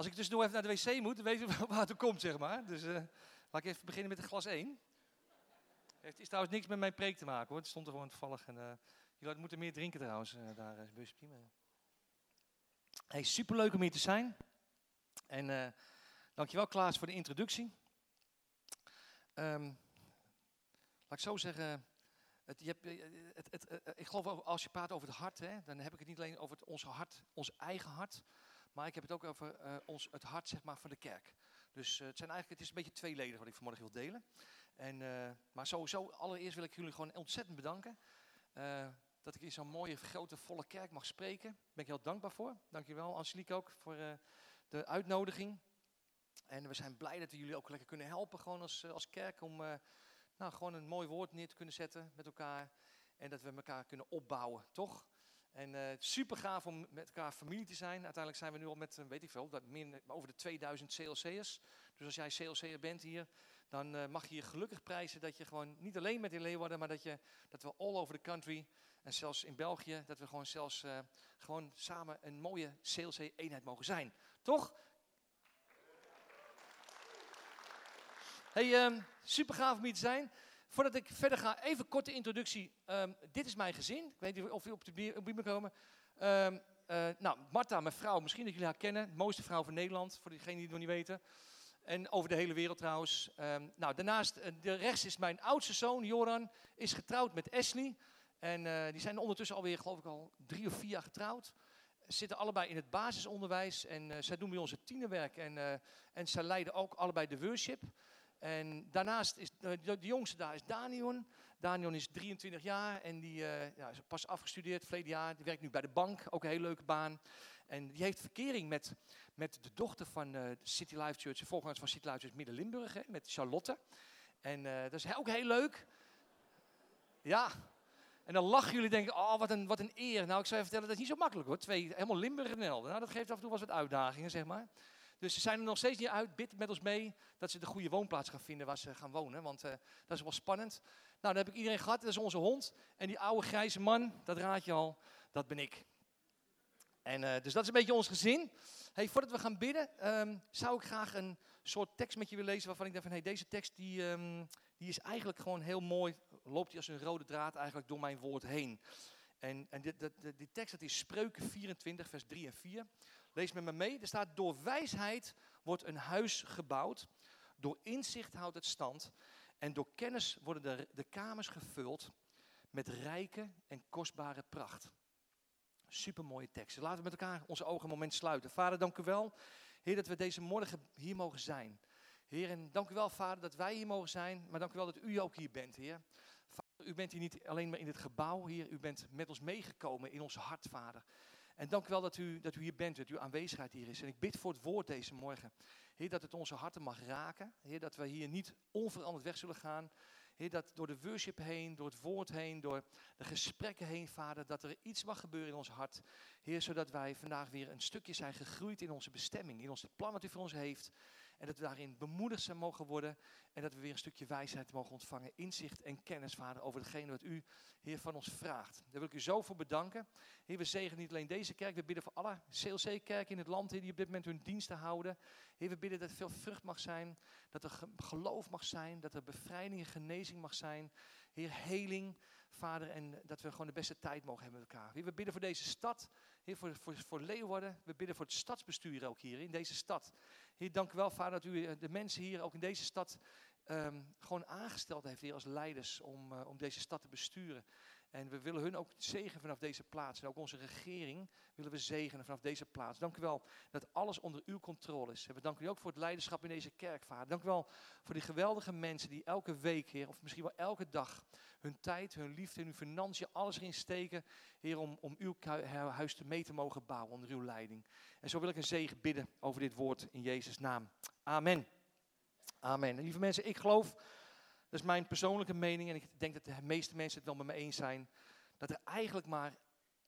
Als ik tussendoor even naar de wc moet, dan weet je waar het komt, zeg maar. Dus uh, laat ik even beginnen met een glas 1. Het is trouwens niks met mijn preek te maken hoor. Het stond er gewoon toevallig. En, uh, jullie moeten meer drinken trouwens. Uh, daar is prima. Hey, superleuk om hier te zijn. En uh, dankjewel Klaas voor de introductie. Um, laat ik zo zeggen, het, je hebt, het, het, ik geloof als je praat over het hart, hè, dan heb ik het niet alleen over ons hart, ons eigen hart, maar ik heb het ook over uh, ons, het hart zeg maar, van de kerk. Dus uh, het, zijn eigenlijk, het is een beetje tweeledig wat ik vanmorgen wil delen. En, uh, maar sowieso, allereerst wil ik jullie gewoon ontzettend bedanken. dat ik in zo'n mooie, grote, volle kerk mag spreken. Daar ben ik heel dankbaar voor. Dankjewel Angelique ook voor de uitnodiging. En we zijn blij dat we jullie ook lekker kunnen helpen gewoon als, als kerk om nou, gewoon een mooi woord neer te kunnen zetten met elkaar. En dat we elkaar kunnen opbouwen, toch? En uh, super gaaf om met elkaar familie te zijn. Uiteindelijk zijn we nu al met, uh, weet ik veel, over de 2000 CLC'ers. Dus als jij CLC'er bent hier, dan uh, mag je je gelukkig prijzen dat je gewoon niet alleen met in Leeuwarden, maar dat, je, dat we all over the country en zelfs in België, dat we gewoon zelfs gewoon samen een mooie CLC-eenheid mogen zijn. Toch? Hey, um, super gaaf om hier te zijn. Voordat ik verder ga, even korte introductie. Um, dit is mijn gezin. Ik weet niet of jullie op de bier komen. Um, uh, nou, Marta, mijn vrouw, misschien dat jullie haar kennen. Mooiste vrouw van Nederland, voor diegenen die het nog niet weten. En over de hele wereld trouwens. Um, nou, daarnaast, uh, de rechts is mijn oudste zoon, Joran, is getrouwd met Ashley. En uh, die zijn ondertussen alweer, geloof ik al, drie of vier jaar getrouwd. Zitten allebei in het basisonderwijs en zij doen bij ons het tienerwerk. En, en zij leiden ook allebei de worship. En daarnaast is de, de, jongste daar is Danion. Danion is 23 jaar en die uh, ja, is pas afgestudeerd verleden jaar. Die werkt nu bij de bank, ook een hele leuke baan. En die heeft verkering met, met de dochter van uh, City Life Church, de voorgangers van City Life Church Midden-Limburg, met Charlotte. En dat is ook heel leuk. Ja, en dan lachen jullie denken, oh wat een, wat een eer. Nou, ik zou je vertellen, dat is niet zo makkelijk hoor. Twee helemaal Limburg en Nou, dat geeft af en toe wel wat uitdagingen, zeg maar. Dus ze zijn er nog steeds niet uit. Bid met ons mee dat ze de goede woonplaats gaan vinden waar ze gaan wonen. Want uh, dat is wel spannend. Nou, dan heb ik iedereen gehad. Dat is onze hond. En die oude grijze man, dat raad je al, dat ben ik. En, uh, dus dat is een beetje ons gezin. Hey, voordat we gaan bidden, um, zou ik graag een soort tekst met je willen lezen. Waarvan ik denk van, hey, deze tekst die, um, die is eigenlijk gewoon heel mooi. Loopt die als een rode draad eigenlijk door mijn woord heen. En, en dit, dit, die tekst dat is Spreuken 24, vers 3 en 4. Lees met me mee. Er staat, door wijsheid wordt een huis gebouwd. Door inzicht houdt het stand. En door kennis worden de, de kamers gevuld met rijke en kostbare pracht. Supermooie teksten. Laten we met elkaar onze ogen een moment sluiten. Vader, dank u wel. Heer, dat we deze morgen hier mogen zijn. Heer, en dank u wel, Vader, dat wij hier mogen zijn. Maar dank u wel dat u ook hier bent, Heer. Vader, u bent hier niet alleen maar in het gebouw, Heer. U bent met ons meegekomen in ons hart, Vader. En dank u wel dat u, dat u hier bent, dat uw aanwezigheid hier is. En ik bid voor het woord deze morgen. Heer, dat het onze harten mag raken. Heer, dat we hier niet onveranderd weg zullen gaan. Heer, dat door de worship heen, door het woord heen, door de gesprekken heen, Vader, dat er iets mag gebeuren in ons hart. Heer, zodat wij vandaag weer een stukje zijn gegroeid in onze bestemming, in ons plan wat u voor ons heeft. En dat we daarin bemoedigd zijn mogen worden. En dat we weer een stukje wijsheid mogen ontvangen. Inzicht en kennis, Vader, over hetgene wat u, Heer, van ons vraagt. Daar wil ik u zo voor bedanken. Heer, we zegenen niet alleen deze kerk. We bidden voor alle CLC-kerken in het land, die op dit moment hun diensten houden. Heer, we bidden dat er veel vrucht mag zijn. Dat er geloof mag zijn. Dat er bevrijding en genezing mag zijn. Heer, heling, Vader. En dat we gewoon de beste tijd mogen hebben met elkaar. Heer, we bidden voor deze stad. Heer, voor, voor, voor Leeuwarden. We bidden voor het stadsbestuur ook hier in deze stad. Heer, dank u wel, Vader, dat u eh, de mensen hier ook in deze stad um, gewoon aangesteld heeft, Heer, als leiders om, uh, om deze stad te besturen. En we willen hun ook zegenen vanaf deze plaats. En ook onze regering willen we zegenen vanaf deze plaats. Dank u wel dat alles onder uw controle is. En we danken u ook voor het leiderschap in deze kerk, Vader. Dank u wel voor die geweldige mensen die elke week, Heer, of misschien wel elke dag, hun tijd, hun liefde en hun financiën, alles erin steken, Heer, om, om uw huis te mee te mogen bouwen onder uw leiding. En zo wil ik een zegen bidden over dit woord in Jezus' naam. Amen. Amen. lieve mensen, ik geloof dat is mijn persoonlijke mening en ik denk dat de meeste mensen het wel met me eens zijn. Dat er eigenlijk maar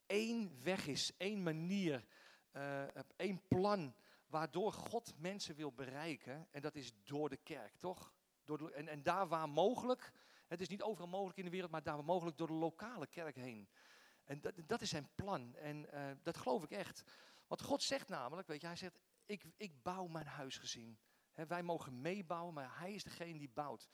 één weg is, één manier, uh, één plan waardoor God mensen wil bereiken. En dat is door de kerk, toch? Door en, en daar waar mogelijk, het is niet overal mogelijk in de wereld, maar daar waar mogelijk door de lokale kerk heen. En dat, dat is zijn plan en uh, dat geloof ik echt. Wat God zegt namelijk, weet je, hij zegt, ik, ik bouw mijn huisgezin. Hè, wij mogen meebouwen, maar hij is degene die bouwt.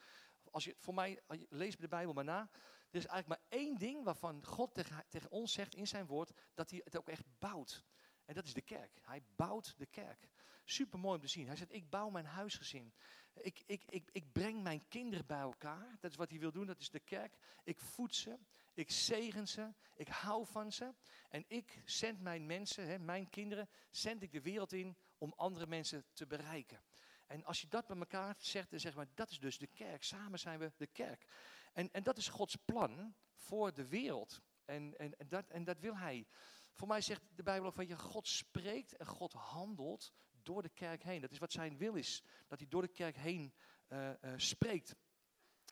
Als je, voor mij, leest de Bijbel maar na, er is eigenlijk maar één ding waarvan God tegen, tegen ons zegt in zijn woord, dat hij het ook echt bouwt. En dat is de kerk. Hij bouwt de kerk. Super mooi om te zien. Hij zegt, ik bouw mijn huisgezin. Ik, ik, ik, ik breng mijn kinderen bij elkaar. Dat is wat hij wil doen, dat is de kerk. Ik voed ze, ik zegen ze, ik hou van ze. En ik zend mijn mensen, hè, mijn kinderen, zend ik de wereld in om andere mensen te bereiken. En als je dat bij elkaar zegt, dan zeg maar, dat is dus de kerk. Samen zijn we de kerk. En, en dat is Gods plan voor de wereld. En, en, en, dat, en dat wil hij. Voor mij zegt de Bijbel ook van je, God spreekt en God handelt door de kerk heen. Dat is wat zijn wil is, dat hij door de kerk heen uh, uh, spreekt.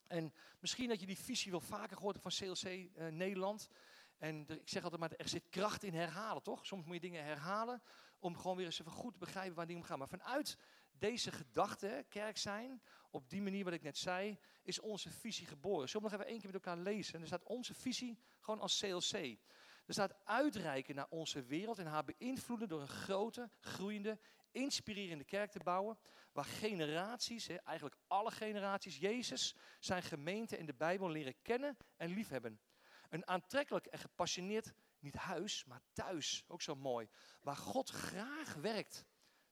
En misschien dat je die visie wel vaker gehoord van CLC eh, Nederland. En ik zeg altijd maar, er zit kracht in herhalen, toch? Soms moet je dingen herhalen om gewoon weer eens even goed te begrijpen waar dingen om gaan. Maar vanuit deze gedachte, kerk zijn, op die manier wat ik net zei, is onze visie geboren. Zullen we nog even één keer met elkaar lezen? En er staat onze visie gewoon als CLC. Er staat uitreiken naar onze wereld en haar beïnvloeden door een grote, groeiende, inspirerende kerk te bouwen. Waar generaties, eigenlijk alle generaties, Jezus, zijn gemeente en de Bijbel leren kennen en liefhebben. Een aantrekkelijk en gepassioneerd, niet huis, maar thuis, ook zo mooi. Waar God graag werkt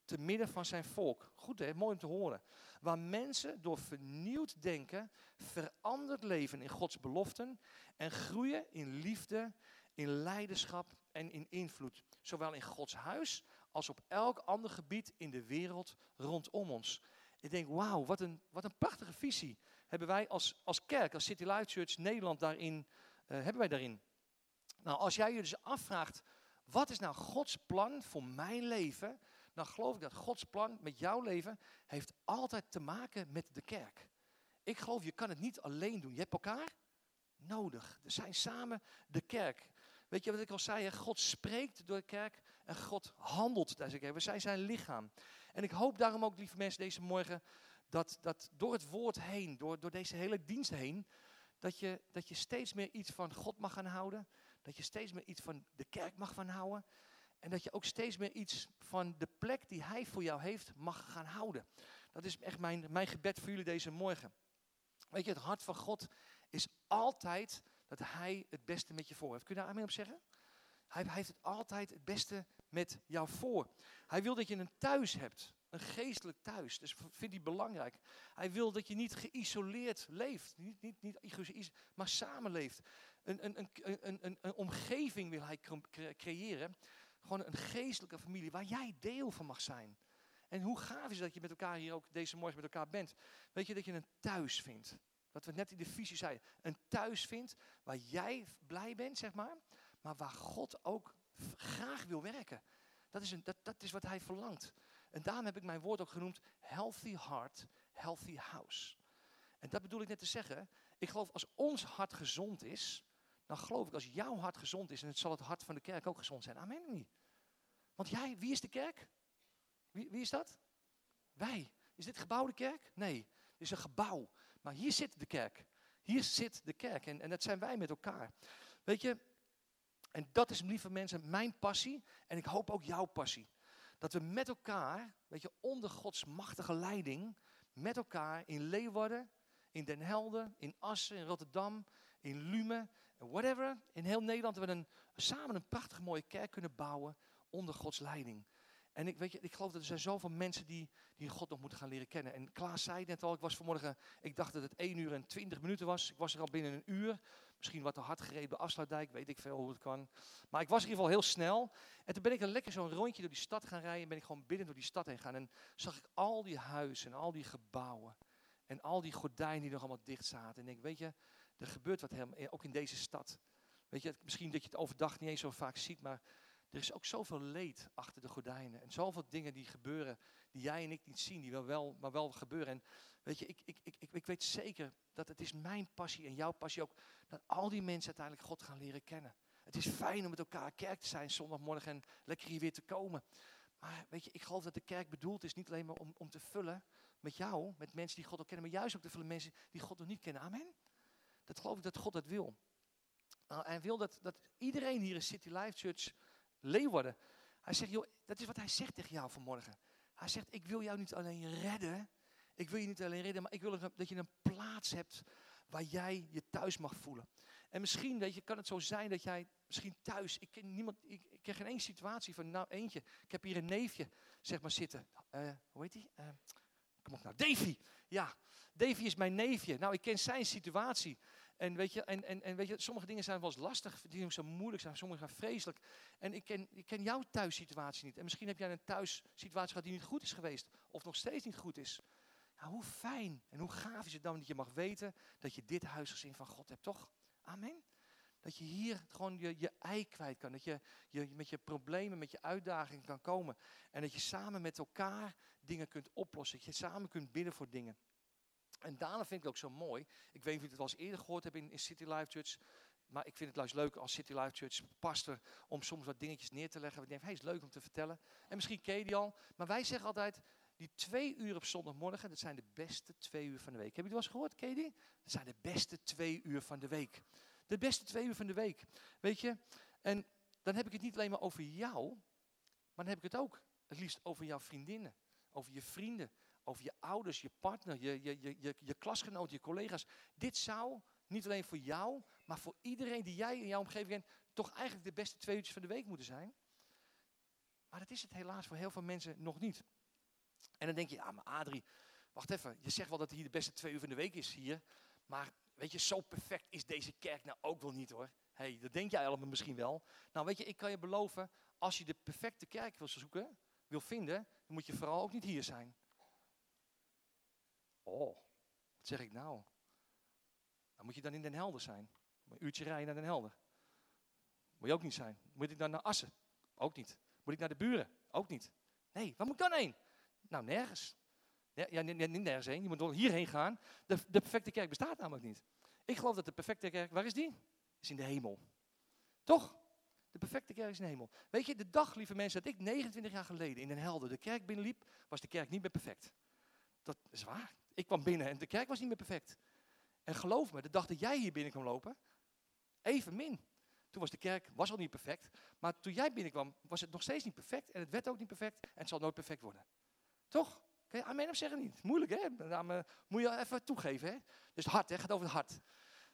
te midden van zijn volk. Goed hè, mooi om te horen. Waar mensen door vernieuwd denken veranderd leven in Gods beloften en groeien in liefde, in leiderschap en in invloed. Zowel in Gods huis als op elk ander gebied in de wereld rondom ons. Ik denk, wauw, wat een, wat een prachtige visie hebben wij als, als kerk, als City Life Church Nederland daarin, uh, hebben wij daarin. Nou, als jij je dus afvraagt, wat is nou Gods plan voor mijn leven? Dan geloof ik dat Gods plan met jouw leven heeft altijd te maken met de kerk. Ik geloof, je kan het niet alleen doen. Je hebt elkaar nodig. Er zijn samen de kerk. Weet je wat ik al zei? God spreekt door de kerk en God handelt tijdens de kerk. We zijn zijn lichaam. En ik hoop daarom ook, lieve mensen, deze morgen, dat, dat door het woord heen, door, door deze hele dienst heen, dat je, dat je steeds meer iets van God mag gaan houden. Dat je steeds meer iets van de kerk mag gaan houden. En dat je ook steeds meer iets van de plek die Hij voor jou heeft mag gaan houden. Dat is echt mijn, mijn gebed voor jullie deze morgen. Weet je, het hart van God is altijd dat Hij het beste met je voor heeft. Kun je daar aan mee op zeggen? Hij, heeft het altijd het beste met jou voor. Hij wil dat je een thuis hebt. Een geestelijk thuis. Dus vindt hij belangrijk. Hij wil dat je niet geïsoleerd leeft. Niet, niet, niet maar samenleeft. Een, een, een, een, een omgeving wil hij creëren. Gewoon een geestelijke familie waar jij deel van mag zijn. En hoe gaaf is dat je met elkaar hier ook deze morgen met elkaar bent. Weet je dat je een thuis vindt. Wat we net in de visie zeiden. Een thuis vindt waar jij blij bent, zeg maar. Maar waar God ook graag wil werken. Dat is, een, dat, dat is wat hij verlangt. En daarom heb ik mijn woord ook genoemd healthy heart, healthy house. En dat bedoel ik net te zeggen. Ik geloof als ons hart gezond is, dan geloof ik als jouw hart gezond is, en het zal het hart van de kerk ook gezond zijn. Amen niet? Want jij, wie is de kerk? Wie, wie is dat? Wij. Is dit gebouw de kerk? Nee, het is een gebouw. Maar hier zit de kerk. Hier zit de kerk. En, en dat zijn wij met elkaar. Weet je, en dat is, lieve mensen, mijn passie. En ik hoop ook jouw passie. Dat we met elkaar, weet je, onder Gods machtige leiding, met elkaar in Leeuwarden, in Den Helder, in Assen, in Rotterdam, in Lume, whatever, in heel Nederland, we een, samen een prachtige mooie kerk kunnen bouwen onder Gods leiding. En ik, weet je, ik geloof dat er zijn zoveel mensen die, die God nog moeten gaan leren kennen. En Klaas zei net al, ik was vanmorgen, ik dacht dat het 1 uur en 20 minuten was. Ik was er al binnen een uur. Misschien wat te hard gereden afsluitdijk, weet ik veel hoe het kan. Maar ik was in ieder geval heel snel. En toen ben ik een lekker zo'n rondje door die stad gaan rijden. Ben ik gewoon binnen door die stad heen gaan. En zag ik al die huizen en al die gebouwen. En al die gordijnen die nog allemaal dicht zaten. En ik weet je, er gebeurt wat helemaal, ook in deze stad. Weet je, misschien dat je het overdag niet eens zo vaak ziet, maar er is ook zoveel leed achter de gordijnen. En zoveel dingen die gebeuren, die jij en ik niet zien, die wel, wel maar wel gebeuren. En weet je, ik, ik, ik, ik weet zeker dat het is mijn passie en jouw passie ook, dat al die mensen uiteindelijk God gaan leren kennen. Het is fijn om met elkaar kerk te zijn zondagmorgen en lekker hier weer te komen. Maar weet je, ik geloof dat de kerk bedoeld is niet alleen maar om, om te vullen met jou, met mensen die God ook kennen, maar juist ook te vullen mensen die God nog niet kennen. Amen. Dat geloof ik dat God dat wil. Uh, hij wil dat, dat iedereen hier in City Life Church Leeuwarden. Hij zegt, joh, dat is wat hij zegt tegen jou vanmorgen. Hij zegt, ik wil jou niet alleen redden. Ik wil je niet alleen redden, maar ik wil dat je een plaats hebt waar jij je thuis mag voelen. En misschien weet je, kan het zo zijn dat jij misschien thuis, ik ken, niemand, ik, ik ken geen één situatie van, nou eentje, ik heb hier een neefje, zeg maar, zitten. Uh, hoe heet die? Uh, kom op nou, Davy. Ja, Davy is mijn neefje. Nou, ik ken zijn situatie. En weet je, en, en, en weet je, sommige dingen zijn wel eens lastig, die zo moeilijk zijn, sommige zijn vreselijk. En ik ken, ik ken jouw thuissituatie niet. En misschien heb jij een thuissituatie gehad die niet goed is geweest, of nog steeds niet goed is. Nou, hoe fijn en hoe gaaf is het dan dat je mag weten dat je dit huisgezin van God hebt, toch? Amen. Dat je hier gewoon je, je ei kwijt kan. Dat je, je met je problemen, met je uitdagingen kan komen. En dat je samen met elkaar dingen kunt oplossen. Dat je samen kunt bidden voor dingen. En daarna vind ik het ook zo mooi. Ik weet niet of je het al eens eerder gehoord hebt in, in City Life Church. Maar ik vind het juist leuk als City Life Church pastor om soms wat dingetjes neer te leggen. Ik denk, hey, is leuk om te vertellen. En misschien ken al. Maar wij zeggen altijd, die twee uur op zondagmorgen, dat zijn de beste twee uur van de week. Heb je het wel eens gehoord, die? Dat zijn de beste twee uur van de week. De beste twee uur van de week. Weet je? En dan heb ik het niet alleen maar over jou, maar dan heb ik het ook het liefst over jouw vriendinnen, over je vrienden, over je ouders, je partner, je, je, je, je, je klasgenoten, je collega's. Dit zou niet alleen voor jou, maar voor iedereen die jij in jouw omgeving kent, toch eigenlijk de beste twee uurtjes van de week moeten zijn. Maar dat is het helaas voor heel veel mensen nog niet. En dan denk je, ja, maar Adrie, wacht even, je zegt wel dat hier de beste twee uur van de week is hier, maar weet je, zo perfect is deze kerk nou ook wel niet hoor. hey, dat denk jij allemaal misschien wel. Nou weet je, ik kan je beloven, als je de perfecte kerk wil zoeken, wil vinden, dan moet je vooral ook niet hier zijn. Oh, wat zeg ik nou? Dan moet je dan in Den Helder zijn. Een uurtje rijden naar Den Helder. Moet je ook niet zijn. Moet ik dan naar Assen? Ook niet. Moet ik naar de buren? Ook niet. Nee, waar moet ik dan heen? Nou, nergens. Ja, niet nergens heen. Je moet wel hierheen gaan. De, de perfecte kerk bestaat namelijk niet. Ik geloof dat de perfecte kerk, waar is die? Is in de hemel. Toch? De perfecte kerk is in de hemel. Weet je, de dag, lieve mensen, dat ik 29 jaar geleden in Den Helder de kerk binnenliep, was de kerk niet meer perfect. Dat is waar. Ik kwam binnen en de kerk was niet meer perfect. En geloof me, de dag dat jij hier binnen kwam lopen, even min. Toen was de kerk was al niet perfect. Maar toen jij binnenkwam, was het nog steeds niet perfect. En het werd ook niet perfect. En het zal nooit perfect worden. Toch? Kun je amen of zeggen niet? Moeilijk hè? Dan moet je even toegeven hè? Dus het hart hè, gaat over het hart.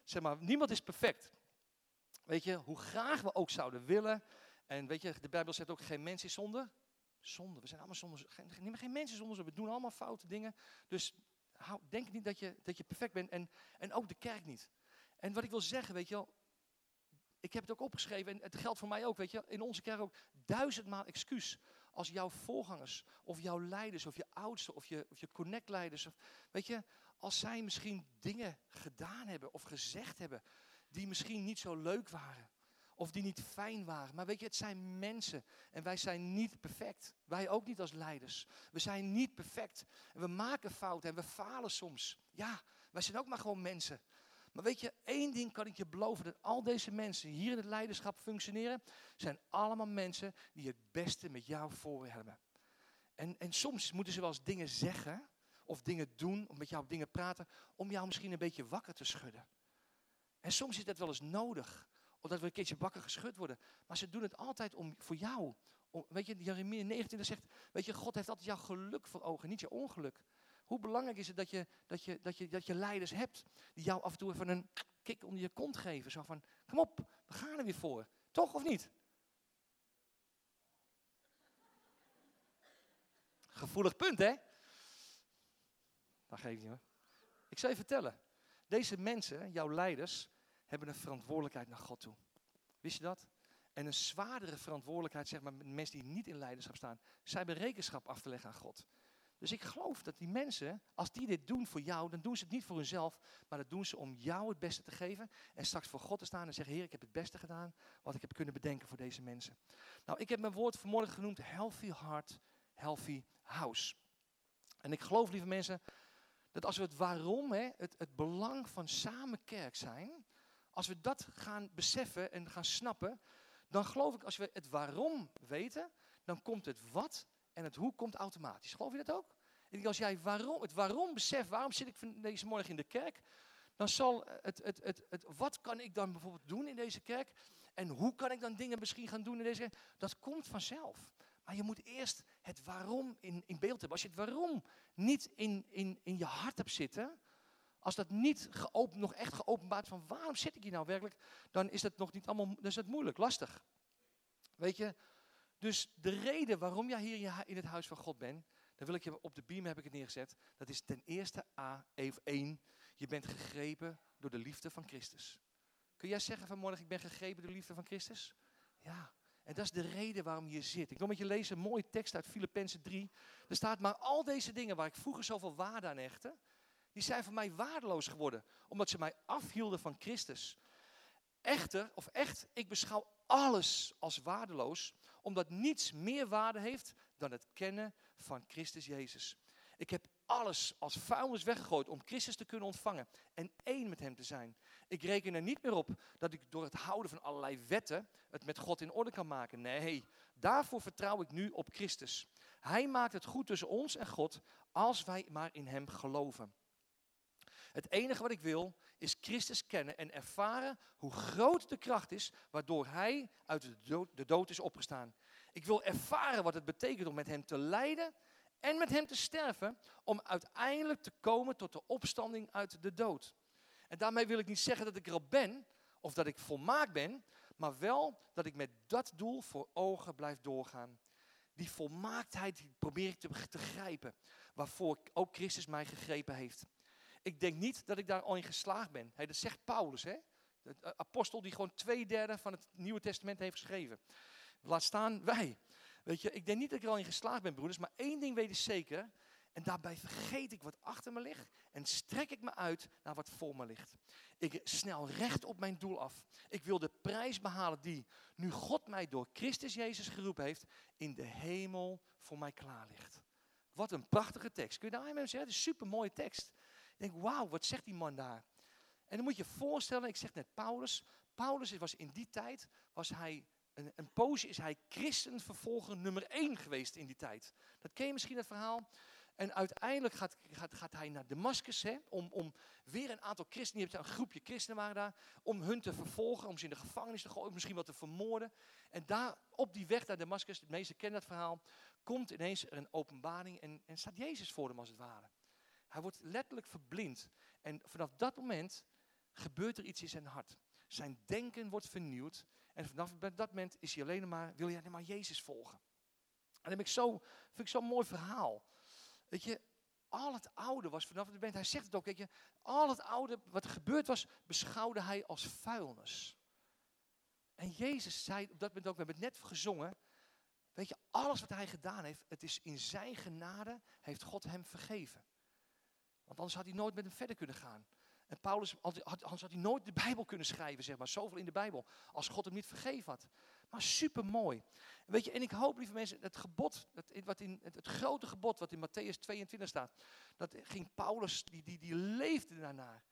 Zeg maar, niemand is perfect. Weet je, hoe graag we ook zouden willen. En weet je, de Bijbel zegt ook geen mens is zonde. Zonde, we zijn allemaal zonde. Geen, geen mens is we doen allemaal foute dingen. Dus hou, denk niet dat je, dat je perfect bent. En, en ook de kerk niet. En wat ik wil zeggen, weet je wel, ik heb het ook opgeschreven en het geldt voor mij ook, weet je, in onze kerk ook duizendmaal excuus als jouw voorgangers of jouw leiders of je oudsten of je, of je connectleiders, of, weet je, als zij misschien dingen gedaan hebben of gezegd hebben die misschien niet zo leuk waren of die niet fijn waren. Maar weet je, het zijn mensen en wij zijn niet perfect. Wij ook niet als leiders. We zijn niet perfect. En we maken fouten en we falen soms. Ja, wij zijn ook maar gewoon mensen. Maar weet je, één ding kan ik je beloven: dat al deze mensen hier in het leiderschap functioneren, zijn allemaal mensen die het beste met jou voor hebben. En, en soms moeten ze wel eens dingen zeggen, of dingen doen, of met jou dingen praten, om jou misschien een beetje wakker te schudden. En soms is dat wel eens nodig, omdat we een keertje wakker geschud worden. Maar ze doen het altijd om, voor jou. Om, weet je, Jeremia 29 zegt, weet je, God heeft altijd jouw geluk voor ogen, niet je ongeluk. Hoe belangrijk is het dat je, dat je, dat je, dat je leiders hebt die jou af en toe even een kick onder je kont geven. Zo van, kom op, we gaan er weer voor. Toch of niet? Gevoelig punt, hè? Dat geef ik niet hoor. Ik zal je vertellen. Deze mensen, jouw leiders, hebben een verantwoordelijkheid naar God toe. Wist je dat? En een zwaardere verantwoordelijkheid, zeg maar, met mensen die niet in leiderschap staan. Zij hebben rekenschap af te leggen aan God. Dus ik geloof dat die mensen, als die dit doen voor jou, dan doen ze het niet voor hunzelf, maar dat doen ze om jou het beste te geven. En straks voor God te staan en zeggen, Heer, ik heb het beste gedaan wat ik heb kunnen bedenken voor deze mensen. Nou, ik heb mijn woord vanmorgen genoemd, healthy heart, healthy house. En ik geloof, lieve mensen, dat als we het waarom, hè, het, het belang van samen kerk zijn, als we dat gaan beseffen en gaan snappen, dan geloof ik, als we het waarom weten, dan komt het wat en het hoe komt automatisch. Geloof je dat ook? Ik denk, als jij waarom, het waarom beseft, waarom zit ik deze morgen in de kerk, dan zal het, het, het, het, wat kan ik dan bijvoorbeeld doen in deze kerk? En hoe kan ik dan dingen misschien gaan doen in deze kerk? Dat komt vanzelf. Maar je moet eerst het waarom in, in beeld hebben, als je het waarom niet in, in, in je hart hebt zitten, als dat niet geopen, nog echt geopenbaard van waarom zit ik hier nou werkelijk, dan is dat nog niet allemaal, dan is het moeilijk, lastig. Weet je, dus de reden waarom jij hier in het huis van God bent, dan wil ik je op de beam heb ik het neergezet. Dat is ten eerste A, even één. Je bent gegrepen door de liefde van Christus. Kun jij zeggen vanmorgen, ik ben gegrepen door de liefde van Christus? Ja, en dat is de reden waarom je zit. Ik wil met je lezen een mooie tekst uit Filippenzen 3. Er staat, maar al deze dingen waar ik vroeger zoveel waarde aan hechtte, die zijn voor mij waardeloos geworden, omdat ze mij afhielden van Christus. Echter, of echt, ik beschouw alles als waardeloos, omdat niets meer waarde heeft dan het kennen van Christus Jezus. Ik heb alles als vuilnis weggegooid om Christus te kunnen ontvangen en één met Hem te zijn. Ik reken er niet meer op dat ik door het houden van allerlei wetten het met God in orde kan maken. Nee, daarvoor vertrouw ik nu op Christus. Hij maakt het goed tussen ons en God als wij maar in Hem geloven. Het enige wat ik wil is Christus kennen en ervaren hoe groot de kracht is waardoor Hij uit de dood, is opgestaan. Ik wil ervaren wat het betekent om met Hem te lijden en met Hem te sterven, om uiteindelijk te komen tot de opstanding uit de dood. En daarmee wil ik niet zeggen dat ik er al ben of dat ik volmaakt ben, maar wel dat ik met dat doel voor ogen blijf doorgaan. Die volmaaktheid probeer ik te, te grijpen, waarvoor ook Christus mij gegrepen heeft. Ik denk niet dat ik daar al in geslaagd ben. dat zegt Paulus, hè? de apostel die gewoon twee derde van het Nieuwe Testament heeft geschreven. Laat staan wij. Weet je, ik denk niet dat ik er al in geslaagd ben, broeders, maar één ding weet ik zeker. En daarbij vergeet ik wat achter me ligt en strek ik me uit naar wat voor me ligt. Ik snel recht op mijn doel af. Ik wil de prijs behalen die, nu God mij door Christus Jezus geroepen heeft, in de hemel voor mij klaar ligt. Wat een prachtige tekst. Kun je daar even zeggen? Het is een super mooie tekst. Denk, wauw, wat zegt die man daar? En dan moet je voorstellen, ik zeg net Paulus. Paulus was in die tijd, was hij, een, een poosje is hij christenvervolger nummer één geweest in die tijd. Dat ken je misschien het verhaal. En uiteindelijk gaat, gaat, gaat hij naar Damascus om, om weer een aantal christenen, je hebt een groepje christenen waren daar, om hun te vervolgen, om ze in de gevangenis te gooien, misschien wel te vermoorden. En daar op die weg naar Damascus, de meesten kennen dat verhaal, komt ineens een openbaring en, en staat Jezus voor hem als het ware. Hij wordt letterlijk verblind. En vanaf dat moment gebeurt er iets in zijn hart. Zijn denken wordt vernieuwd. En vanaf dat moment is hij alleen maar, wil hij alleen maar Jezus volgen. En dat heb ik zo, vind ik zo'n mooi verhaal. Weet je, al het oude was vanaf het moment, hij zegt het ook, weet je, al het oude wat er gebeurd was, beschouwde hij als vuilnis. En Jezus zei op dat moment ook, we hebben het net gezongen, weet je, alles wat hij gedaan heeft, het is in zijn genade, heeft God hem vergeven. Want anders had hij nooit met hem verder kunnen gaan. En Paulus, anders had hij nooit de Bijbel kunnen schrijven, zeg maar. Zoveel in de Bijbel. Als God hem niet vergeven had. Maar super mooi. Weet je, en ik hoop, lieve mensen, het gebod, het, wat in, het, grote gebod wat in Matthäus 22 staat. Dat ging Paulus, die, die, die leefde daarnaar.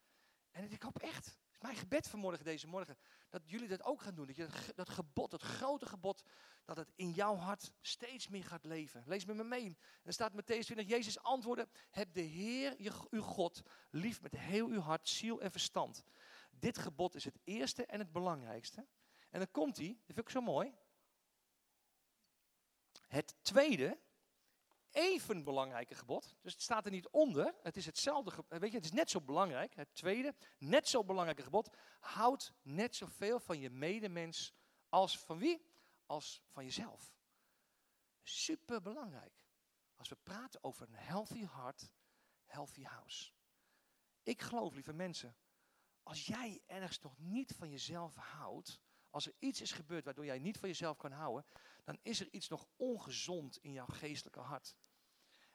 En ik hoop echt, mijn gebed vanmorgen, deze morgen, dat jullie dat ook gaan doen. Dat je dat gebod, dat grote gebod, dat het in jouw hart steeds meer gaat leven. Lees met me mee. Er staat Matthäus 20, Jezus antwoordde, heb de Heer, je, uw God, lief met heel uw hart, ziel en verstand. Dit gebod is het eerste en het belangrijkste. En dan komt hij, dat vind ik zo mooi. Het tweede even belangrijke gebod. Dus het staat er niet onder. Het is hetzelfde. Weet je, het is net zo belangrijk. Het tweede, net zo belangrijke gebod. Houd net zoveel van je medemens als van wie? Als van jezelf. Super belangrijk. Als we praten over een healthy heart, healthy house. Ik geloof, lieve mensen, als jij ergens nog niet van jezelf houdt, als er iets is gebeurd waardoor jij niet van jezelf kan houden, dan is er iets nog ongezond in jouw geestelijke hart.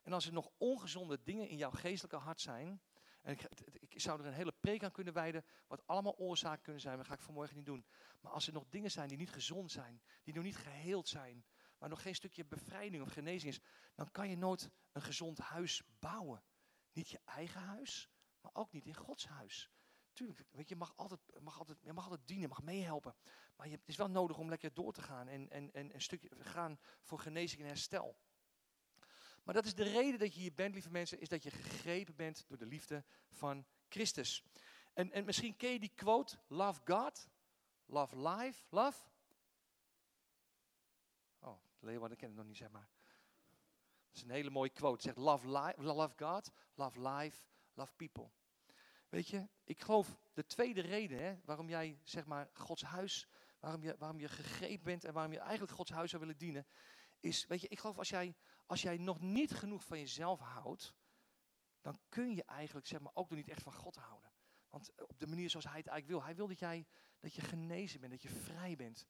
En als er nog ongezonde dingen in jouw geestelijke hart zijn, en ik, ik, zou er een hele preek aan kunnen wijden, wat allemaal oorzaken kunnen zijn, maar dat ga ik vanmorgen niet doen. Maar als er nog dingen zijn die niet gezond zijn, die nog niet geheeld zijn, waar nog geen stukje bevrijding of genezing is, dan kan je nooit een gezond huis bouwen. Niet je eigen huis, maar ook niet in Gods huis. Tuurlijk, weet je, mag altijd, mag altijd, je mag altijd dienen, mag meehelpen. Maar je, het is wel nodig om lekker door te gaan en, en, en een stukje gaan voor genezing en herstel. Maar dat is de reden dat je hier bent, lieve mensen, is dat je gegrepen bent door de liefde van Christus. En, en misschien ken je die quote, love God, love life, love. Oh, Leeuwarden ken ik nog niet, zeg maar. Dat is een hele mooie quote. Het zegt, love, li love God, love life, love people. Weet je, ik geloof de tweede reden hè, waarom jij, zeg maar, Gods huis, waarom je, waarom je gegrepen bent en waarom je eigenlijk Gods huis zou willen dienen, is, weet je, ik geloof als jij, als jij nog niet genoeg van jezelf houdt, dan kun je eigenlijk, zeg maar, ook nog niet echt van God houden. Want op de manier zoals hij het eigenlijk wil. Hij wil dat jij dat je genezen bent, dat je vrij bent.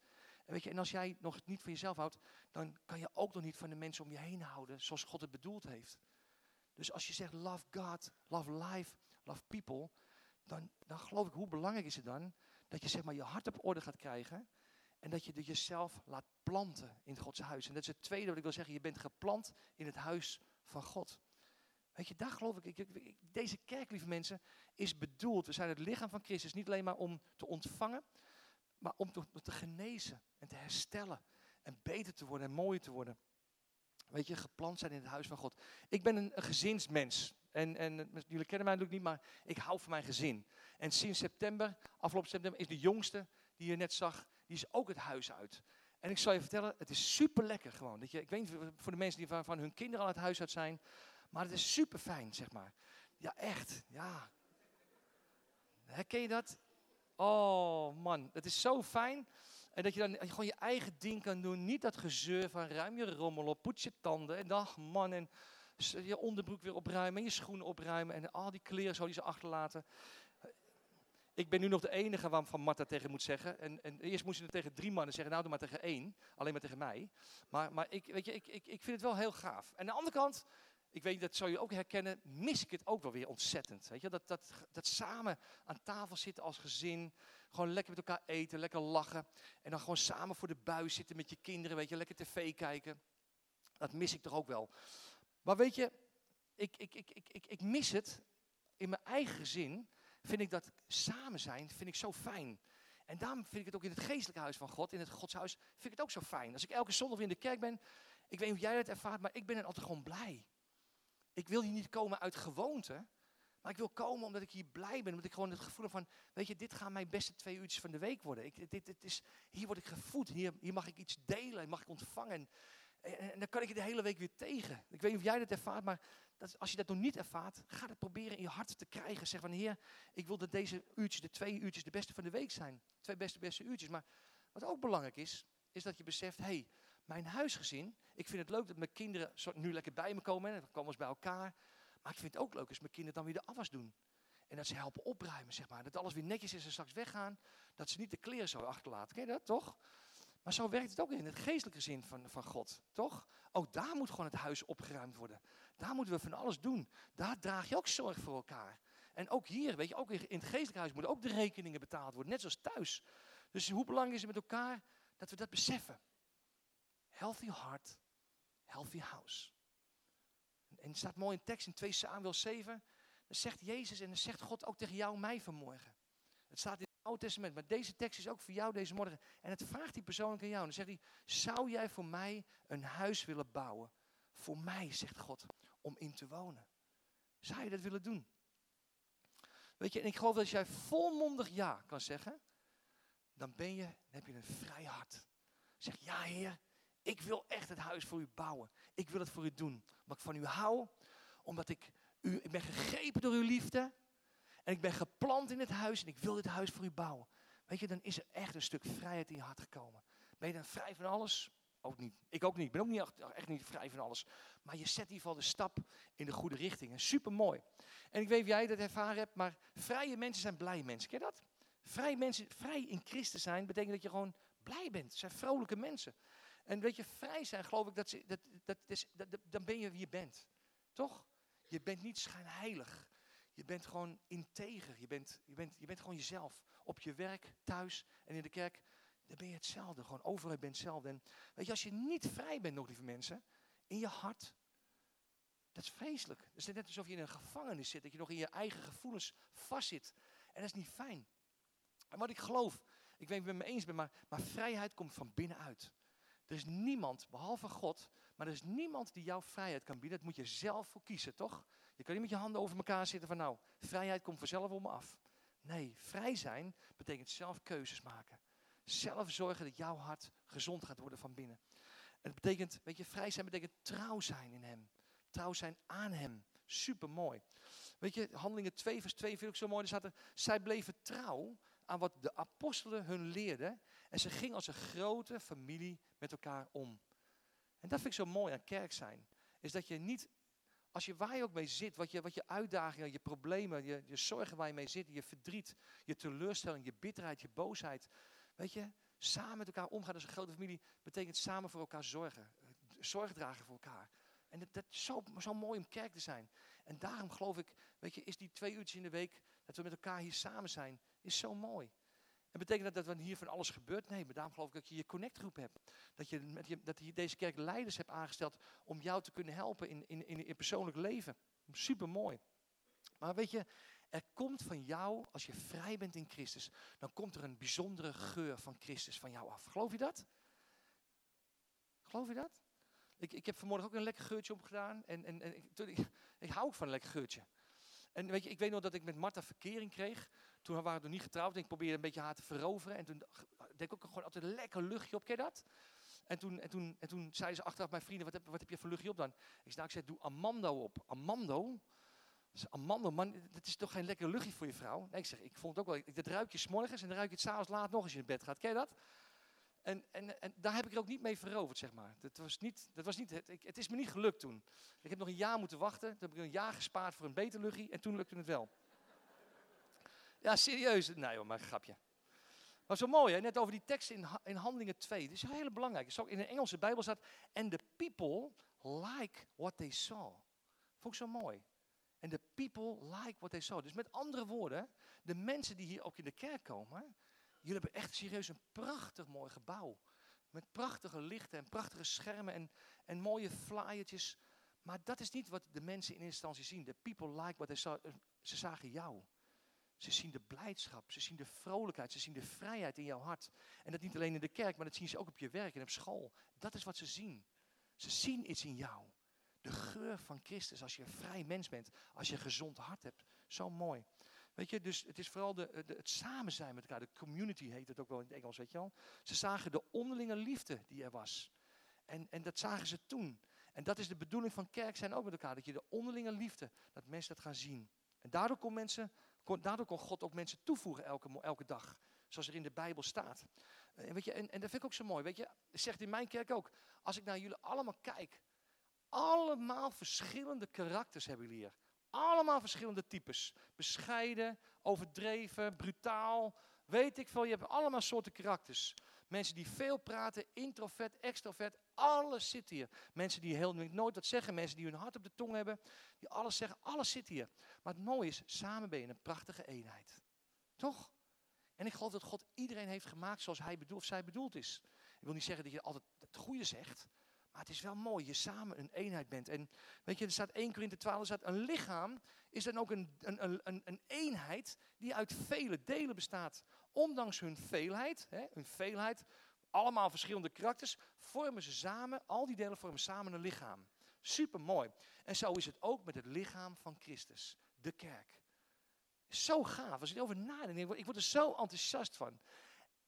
En, weet je, en als jij nog niet van jezelf houdt, dan kan je ook nog niet van de mensen om je heen houden zoals God het bedoeld heeft. Dus als je zegt love God, love life, love people, dan, dan geloof ik hoe belangrijk is het dan dat je zeg maar je hart op orde gaat krijgen en dat je jezelf laat planten in Gods huis. En dat is het tweede wat ik wil zeggen, je bent geplant in het huis van God. Weet je, daar geloof ik, ik, deze kerk, lieve mensen, is bedoeld. We zijn het lichaam van Christus niet alleen maar om te ontvangen, maar om te, te genezen en te herstellen. En beter te worden en mooier te worden. Weet je, geplant zijn in het huis van God. Ik ben een, een gezinsmens. En, en jullie kennen mij natuurlijk niet, maar ik hou van mijn gezin. En sinds september, afgelopen september, is de jongste die je net zag, die is ook het huis uit. En ik zal je vertellen, het is super lekker gewoon. Dat je, ik weet niet voor de mensen die van, hun kinderen al het huis uit zijn, maar het is super fijn, zeg maar. Ja, echt. Ja. Herken je dat? Oh man, het is zo fijn. En dat je dan gewoon je eigen ding kan doen. Niet dat gezeur van ruim je rommel op, poets je tanden. En dag man, en je onderbroek weer opruimen. En je schoenen opruimen. En al die kleren zo die ze achterlaten. Ik ben nu nog de enige waarvan Marta tegen moet zeggen. En, en eerst moest je het tegen drie mannen zeggen. Nou, doe maar tegen één. Alleen maar tegen mij. Maar, maar ik, weet je, ik, ik, ik vind het wel heel gaaf. En aan de andere kant ik weet, dat zou je ook herkennen, mis ik het ook wel weer ontzettend. Weet je, dat, dat, dat samen aan tafel zitten als gezin, gewoon lekker met elkaar eten, lekker lachen. En dan gewoon samen voor de buis zitten met je kinderen, weet je, lekker tv kijken. Dat mis ik toch ook wel. Maar weet je, ik, ik, ik, ik, ik, ik mis het in mijn eigen gezin. Vind ik dat samen zijn, vind ik zo fijn. En daarom vind ik het ook in het geestelijke huis van God, in het godshuis, vind ik het ook zo fijn. Als ik elke zondag weer in de kerk ben, ik weet niet hoe jij dat ervaart, maar ik ben er altijd gewoon blij. Ik wil hier niet komen uit gewoonte. Maar ik wil komen omdat ik hier blij ben. Omdat ik gewoon het gevoel heb van, weet je, dit gaan mijn beste twee uurtjes van de week worden. Ik, dit, dit is, hier word ik gevoed. Hier, hier mag ik iets delen. Mag ik ontvangen. En, en, dan kan ik je de hele week weer tegen. Ik weet niet of jij dat ervaart, maar dat, als je dat nog niet ervaart, ga het proberen in je hart te krijgen. Zeg van, heer, ik wil dat deze uurtjes, de twee uurtjes, de beste van de week zijn. Twee beste, beste uurtjes. Maar wat ook belangrijk is, is dat je beseft, hé, hey, mijn huisgezin, ik vind het leuk dat mijn kinderen nu lekker bij me komen. Dan komen ze bij elkaar. Maar ik vind het ook leuk als mijn kinderen dan weer de afwas doen. En dat ze helpen opruimen, zeg maar. Dat alles weer netjes is en straks weggaan. Dat ze niet de kleren zo achterlaten. Ken je dat, toch? Maar zo werkt het ook in het geestelijke zin van, van God, toch? Ook daar moet gewoon het huis opgeruimd worden. Daar moeten we van alles doen. Daar draag je ook zorg voor elkaar. En ook hier, weet je, ook in het geestelijke huis moeten ook de rekeningen betaald worden. Net zoals thuis. Dus hoe belangrijk is het met elkaar dat we dat beseffen? Healthy heart, healthy house. En er staat mooi in tekst in 2 Samuel 7. Dan zegt Jezus en dan zegt God ook tegen jou mij vanmorgen. Het staat Oude Testament, maar deze tekst is ook voor jou deze morgen. En het vraagt hij persoonlijk aan jou. En dan zegt hij, zou jij voor mij een huis willen bouwen? Voor mij, zegt God, om in te wonen. Zou je dat willen doen? Weet je, en ik geloof dat als jij volmondig ja kan zeggen, dan ben je, dan heb je een vrij hart. Zeg, ja heer, ik wil echt het huis voor u bouwen. Ik wil het voor u doen. Omdat ik van u hou. Omdat ik, u, ik ben gegrepen door uw liefde. En ik ben geplant in het huis. En ik wil dit huis voor u bouwen. Weet je, dan is er echt een stuk vrijheid in je hart gekomen. Ben je dan vrij van alles? Ook niet. Ik ook niet. Ik ben ook niet echt, niet vrij van alles. Maar je zet in ieder geval de stap in de goede richting. En super mooi. En ik weet of jij dat ervaren hebt, maar vrije mensen zijn blij mensen. Ken je dat? Vrij mensen, vrij in Christus zijn, betekent dat je gewoon blij bent. Het zijn vrolijke mensen. En weet je, vrij zijn, geloof ik, dat, dat, dat dat, dan ben je wie je bent. Toch? Je bent niet schijnheilig. Je bent gewoon integer. Je bent, je, bent, je bent gewoon jezelf. Op je werk, thuis en in de kerk, dan ben je hetzelfde. Gewoon overal ben je hetzelfde. En weet je, als je niet vrij bent nog, lieve mensen, in je hart, dat is vreselijk. Het is net alsof je in een gevangenis zit, dat je nog in je eigen gevoelens vastzit. En dat is niet fijn. En wat ik geloof, ik weet niet of ik het me eens ben, maar, maar vrijheid komt van binnenuit. Er is niemand, behalve God, maar er is niemand die jouw vrijheid kan bieden. Dat moet je zelf voor kiezen, toch? Je kan niet met je handen over elkaar zitten van nou, vrijheid komt vanzelf om me af. Nee, vrij zijn betekent zelf keuzes maken. Zelf zorgen dat jouw hart gezond gaat worden van binnen. En het betekent, weet je, vrij zijn betekent trouw zijn in hem. Trouw zijn aan hem. Super mooi. Weet je, handelingen 2 vers 2 vind ik zo mooi. Er staat er, zij bleven trouw aan wat de apostelen hun leerden. En ze gingen als een grote familie met elkaar om. En dat vind ik zo mooi aan kerk zijn. Is dat je niet, als je waar je ook mee zit, wat je, wat je uitdagingen, je problemen, je, je zorgen waar je mee zit, je verdriet, je teleurstelling, je bitterheid, je boosheid. Weet je, samen met elkaar omgaan als een grote familie betekent samen voor elkaar zorgen. Zorg dragen voor elkaar. En dat, dat is zo, zo mooi om kerk te zijn. En daarom geloof ik, weet je, is die twee uurtjes in de week dat we met elkaar hier samen zijn, is zo mooi. En betekent dat dat hier van alles gebeurt? Nee, maar daarom geloof ik dat je je connectgroep hebt. Dat je, met je, dat je deze kerk leiders hebt aangesteld om jou te kunnen helpen in, in, in, persoonlijk leven. Super mooi. Maar weet je, er komt van jou, als je vrij bent in Christus, dan komt er een bijzondere geur van Christus van jou af. Geloof je dat? Geloof je dat? Ik, ik heb vanmorgen ook een lekker geurtje opgedaan. En, en, en ik, ik, hou ook van een lekker geurtje. En weet je, ik weet nog dat ik met Marta verkering kreeg. Toen waren we nog niet getrouwd en ik probeerde een beetje haar te veroveren. En toen deed ik ook gewoon altijd een lekker luchtje op. Ken dat? En toen, en toen, en toen zeiden ze achteraf, mijn vrienden, wat heb, wat heb je voor luchtje op dan? Ik zei, nou, ik zei, doe Amando op. Amando? Amando, man, dat is toch geen lekker luchtje voor je vrouw? Nee, ik zeg, ik vond het ook wel, dat ruik je s'morgens en dan ruik je het s'avonds laat nog als je in bed gaat. Ken dat? En, en, en daar heb ik er ook niet mee veroverd, zeg maar. Dat was niet, dat was niet het, het is me niet gelukt toen. Ik heb nog een jaar moeten wachten. Toen heb ik een jaar gespaard voor een beter luchtje en toen lukte het wel. Ja, serieus. Nee hoor, maar een grapje. Maar zo mooi, hè? net over die tekst in, in Handelingen 2. Dat is heel belangrijk. Zo in de Engelse Bijbel staat, and the people like what they saw. Vond ik zo mooi. And the people like what they saw. Dus met andere woorden, de mensen die hier ook in de kerk komen, jullie hebben echt serieus een prachtig mooi gebouw. Met prachtige lichten en prachtige schermen en, en mooie flyertjes. Maar dat is niet wat de mensen in instantie zien. The people like what they saw. Ze zagen jou. Ze zien de blijdschap, ze zien de vrolijkheid, ze zien de vrijheid in jouw hart. En dat niet alleen in de kerk, maar dat zien ze ook op je werk en op school. Dat is wat ze zien. Ze zien iets in jou. De geur van Christus als je een vrij mens bent, als je een gezond hart hebt. Zo mooi. Weet je, dus het is vooral de, het samen zijn met elkaar. De community heet het ook wel in het Engels, weet je wel. Ze zagen de onderlinge liefde die er was. En, en dat zagen ze toen. En dat is de bedoeling van kerk zijn ook met elkaar. Dat je de onderlinge liefde, dat mensen dat gaan zien. En daardoor kon, mensen, kon, daardoor kon God ook mensen toevoegen elke, elke dag. Zoals er in de Bijbel staat. En, weet je, en, en dat vind ik ook zo mooi. Weet je, zegt in mijn kerk ook. Als ik naar jullie allemaal kijk. Allemaal verschillende karakters hebben jullie hier. Allemaal verschillende types. Bescheiden, overdreven, brutaal. Weet ik veel. Je hebt allemaal soorten karakters. Mensen die veel praten, introvert, extrovert, alles zit hier. Mensen die heel nooit wat zeggen, mensen die hun hart op de tong hebben, die alles zeggen, alles zit hier. Maar het mooie is, samen ben je een prachtige eenheid. Toch? En ik geloof dat God iedereen heeft gemaakt zoals hij bedoelt, of zij bedoeld is. Ik wil niet zeggen dat je altijd het goede zegt, maar het is wel mooi, je samen een eenheid bent. En weet je, er staat 1 Korinthe 12, er staat een lichaam is dan ook een eenheid die uit vele delen bestaat. Ondanks hun veelheid, hè, hun veelheid, allemaal verschillende karakters, vormen ze samen, al die delen vormen samen een lichaam. Super mooi. En zo is het ook met het lichaam van Christus, de kerk. Zo gaaf, als ik erover nadenk, ik word er zo enthousiast van.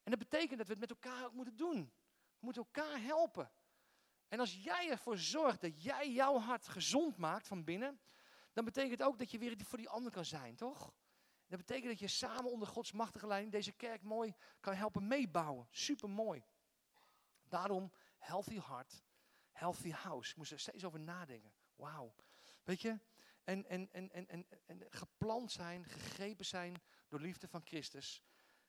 En dat betekent dat we het met elkaar ook moeten doen. We moeten elkaar helpen. En als jij ervoor zorgt dat jij jouw hart gezond maakt van binnen, dan betekent het ook dat je weer voor die ander kan zijn, toch? Dat betekent dat je samen onder Gods machtige leiding deze kerk mooi kan helpen meebouwen. Super mooi. Daarom healthy heart, healthy house. Ik moest er steeds over nadenken. Wauw. Weet je? En, en, en, en, en, en gepland zijn, gegrepen zijn door liefde van Christus.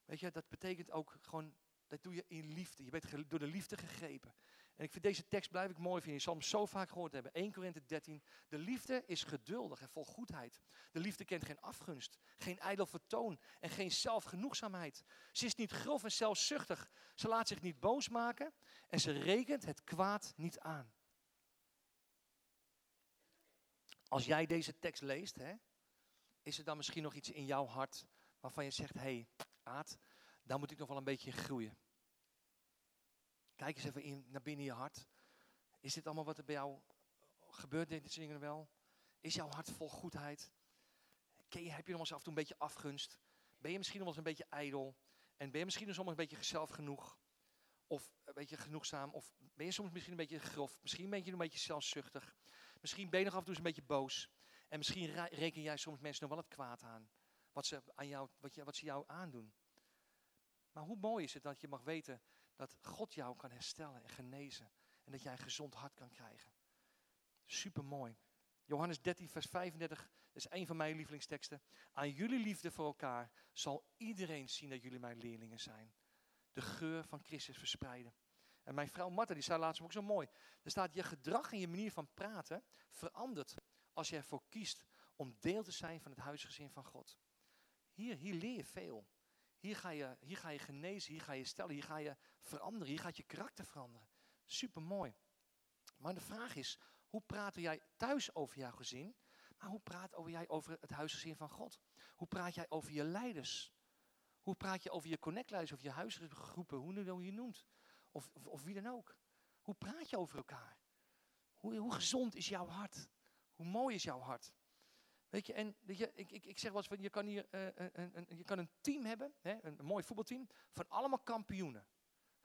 Weet je, dat betekent ook gewoon, dat doe je in liefde. Je bent door de liefde gegrepen. En ik vind deze tekst blijf ik mooi vinden. Je zal hem zo vaak gehoord hebben. 1 Korinthe 13. De liefde is geduldig en vol goedheid. De liefde kent geen afgunst, geen ijdel vertoon en geen zelfgenoegzaamheid. Ze is niet grof en zelfzuchtig. Ze laat zich niet boos maken en ze rekent het kwaad niet aan. Als jij deze tekst leest, hè, is er dan misschien nog iets in jouw hart waarvan je zegt, hé, hey, Aad, daar moet ik nog wel een beetje in groeien. Kijk eens even in, naar binnen je hart. Is dit allemaal wat er bij jou gebeurt, dit dingen wel? Is jouw hart vol goedheid? Heb je nog eens af en toe een beetje afgunst? Ben je misschien nog eens een beetje ijdel? En ben je misschien eens een beetje zelf genoeg? Of weet je, genoegzaam. Of ben je soms misschien een beetje grof. Misschien ben je een beetje zelfzuchtig. Misschien ben je nog af en toe eens een beetje boos. En misschien reken jij soms mensen nog wel het kwaad aan. Wat ze, aan jou, wat, je, wat ze jou aandoen. Maar hoe mooi is het dat je mag weten dat God jou kan herstellen en genezen. En dat jij een gezond hart kan krijgen. Super mooi. Johannes 13, vers 35, dat is een van mijn lievelingsteksten. Aan jullie liefde voor elkaar zal iedereen zien dat jullie mijn leerlingen zijn. De geur van Christus verspreiden. En mijn vrouw Martha, die zei laatst ook zo mooi. Er staat, je gedrag en je manier van praten verandert als je ervoor kiest om deel te zijn van het huisgezin van God. Hier, hier leer je veel. Hier ga je, hier ga je genezen, hier ga je stellen, hier ga je veranderen, hier gaat je karakter veranderen. Super mooi. Maar de vraag is, hoe praat jij thuis over jouw gezin? Maar hoe praat jij over het huisgezin van God? Hoe praat jij over je leiders? Hoe praat je over je connectleiders of je huisgroepen, hoe je je noemt? Of, of, wie dan ook. Hoe praat je over elkaar? Hoe, hoe gezond is jouw hart? Hoe mooi is jouw hart? Weet je, en weet je, ik, ik, ik zeg wel eens van, je kan hier uh, een, een, je kan een team hebben, hè, een mooi voetbalteam, van allemaal kampioenen.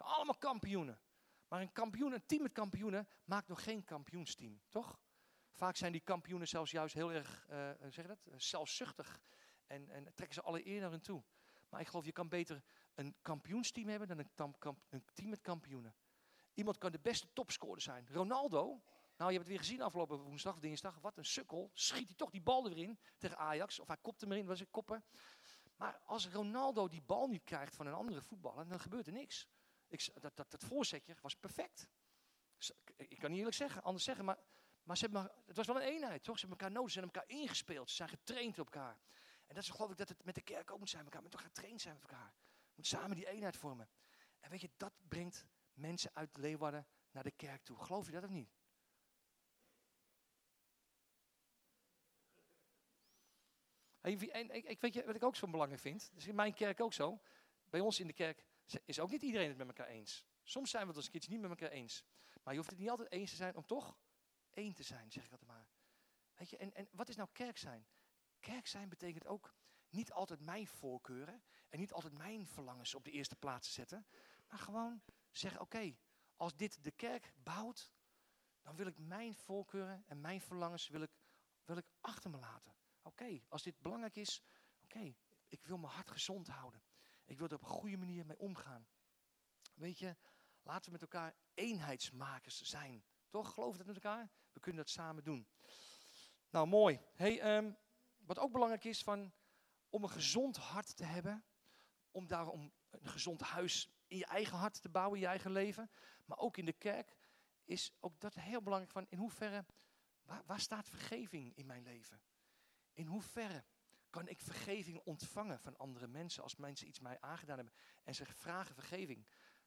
Allemaal kampioenen. Maar een kampioen, een team met kampioenen, maakt nog geen kampioensteam, toch? Vaak zijn die kampioenen zelfs juist heel erg, uh, zeg dat, zelfzuchtig. En, en trekken ze alle eer naar hen toe. Maar ik geloof, je kan beter een kampioensteam hebben dan een, kamp, een team met kampioenen. Iemand kan de beste topscorer zijn. Ronaldo, nou je hebt het weer gezien afgelopen woensdag of dinsdag. Wat een sukkel. Schiet hij toch die bal erin tegen Ajax. Of hij kopt hem erin, was het koppen. Maar als Ronaldo die bal niet krijgt van een andere voetballer, dan gebeurt er niks. Ik, dat, dat, dat voorzetje was perfect. Ik kan niet eerlijk zeggen, anders zeggen, maar, maar, het was wel een eenheid, toch? Ze hebben elkaar nodig, ze hebben elkaar ingespeeld, ze zijn getraind op elkaar. En dat is geloof ik dat het met de kerk ook moet zijn, elkaar met elkaar getraind zijn met elkaar. We moeten samen die eenheid vormen. En weet je, dat brengt mensen uit Leeuwarden naar de kerk toe. Geloof je dat of niet? En ik weet je wat ik ook zo belangrijk vind? Dat is in mijn kerk ook zo. Bij ons in de kerk is ook niet iedereen het met elkaar eens. Soms zijn we het als keertje niet met elkaar eens. Maar je hoeft het niet altijd eens te zijn om toch één te zijn, zeg ik altijd maar. Weet je, en, en wat is nou kerk zijn? Kerk zijn betekent ook niet altijd mijn voorkeuren en niet altijd mijn verlangens op de eerste plaats te zetten. Maar gewoon zeggen, oké, als dit de kerk bouwt, dan wil ik mijn voorkeuren en mijn verlangens wil ik, wil ik achter me laten. Oké, als dit belangrijk is, oké, ik wil mijn hart gezond houden. Ik wil er op een goede manier mee omgaan. Weet je, laten we met elkaar eenheidsmakers zijn. Toch? Geloof dat met elkaar? We kunnen dat samen doen. Nou, mooi. Hey, um, wat ook belangrijk is, van, om een gezond hart te hebben, om daarom een gezond huis in je eigen hart te bouwen, in je eigen leven, maar ook in de kerk, is ook dat heel belangrijk van in hoeverre, waar staat vergeving in mijn leven? In hoeverre kan ik vergeving ontvangen van andere mensen als mensen iets mij aangedaan hebben en ze vragen vergeving?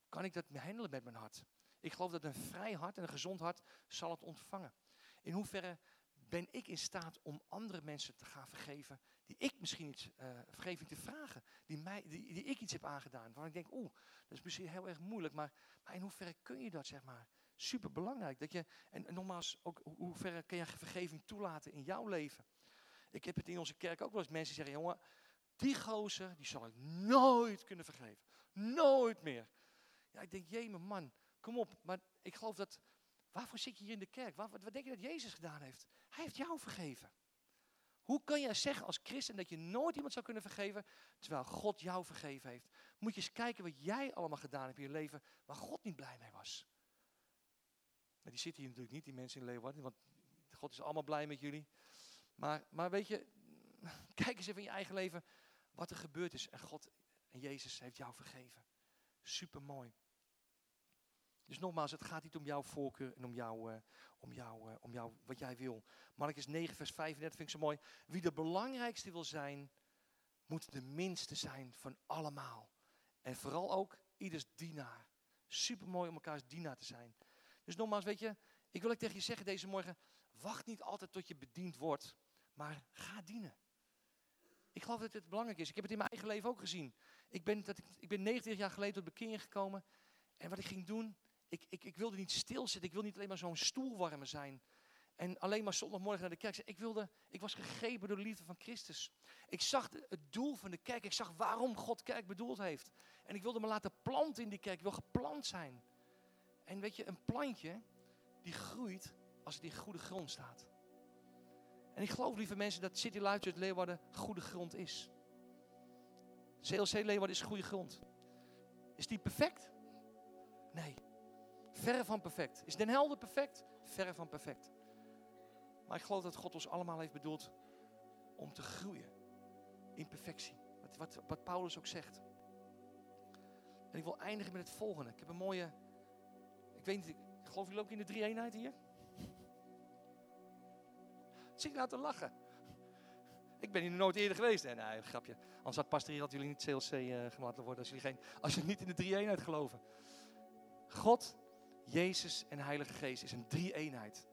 Kan ik dat handelen met mijn hart? Ik geloof dat een vrij hart en een gezond hart zal het ontvangen. In hoeverre ben ik in staat om andere mensen te gaan vergeven, die ik misschien iets, uh, vergeving te vragen, die, mij, die, die ik iets heb aangedaan, waarvan ik denk, oeh, dat is misschien heel erg moeilijk, maar, maar in hoeverre kun je dat, zeg maar? Super belangrijk. Dat je, en, nogmaals, ook hoe ver kun je vergeving toelaten in jouw leven? Ik heb het in onze kerk ook wel eens mensen zeggen, jongen, die gozer, die zal ik nooit kunnen vergeven. Nooit meer. Ja, ik denk, jee, man, kom op. Maar ik geloof dat, waarvoor zit je hier in de kerk? Wat, wat denk je dat Jezus gedaan heeft? Hij heeft jou vergeven. Hoe kan jij zeggen als christen dat je nooit iemand zou kunnen vergeven, terwijl God jou vergeven heeft? Moet je eens kijken wat jij allemaal gedaan hebt in je leven, waar God niet blij mee was. Maar die zitten hier natuurlijk niet, die mensen in Leeuwarden, want God is allemaal blij met jullie. Maar, maar weet je, kijk eens even in je eigen leven wat er gebeurd is. En God en Jezus heeft jou vergeven. Super mooi. Dus nogmaals, het gaat niet om jouw voorkeur en om, jou, uh, om, jou, uh, om jou, wat jij wil. Marcus 9, vers 35 vind ik zo mooi. Wie de belangrijkste wil zijn, moet de minste zijn van allemaal. En vooral ook ieders dienaar. Super mooi om elkaars dienaar te zijn. Dus nogmaals, weet je, ik wil ik tegen je zeggen deze morgen, wacht niet altijd tot je bediend wordt, maar ga dienen. Ik geloof dat dit belangrijk is. Ik heb het in mijn eigen leven ook gezien. Ik ben, dat ik, ik ben 90 jaar geleden tot bekering gekomen. En wat ik ging doen, ik, ik, ik wilde niet stilzitten. Ik wilde niet alleen maar zo'n stoelwarmer zijn. En alleen maar zondagmorgen naar de kerk. Ik, wilde, ik was gegrepen door de liefde van Christus. Ik zag het doel van de kerk. Ik zag waarom God kerk bedoeld heeft. En ik wilde me laten planten in die kerk. Ik wil geplant zijn. En weet je, een plantje die groeit als het in goede grond staat. En ik geloof, lieve mensen, dat City Life Church Leeuwarden goede grond is. CLC Leeuwarden is goede grond. Is die perfect? Nee. Verre van perfect. Is Den Helder perfect? Verre van perfect. Maar ik geloof dat God ons allemaal heeft bedoeld om te groeien in perfectie. Wat, wat, wat Paulus ook zegt. En ik wil eindigen met het volgende. Ik heb een mooie. Ik weet niet, ik geloof jullie ook in de drie eenheid hier? Zit te lachen? Ik ben hier nooit eerder geweest. Nee, nee, grapje. Anders had pastor hier had jullie niet CLC uh, eh, worden als jullie, geen, als je niet in de drie eenheid geloven. God, Jezus en Heilige Geest is een drie eenheid.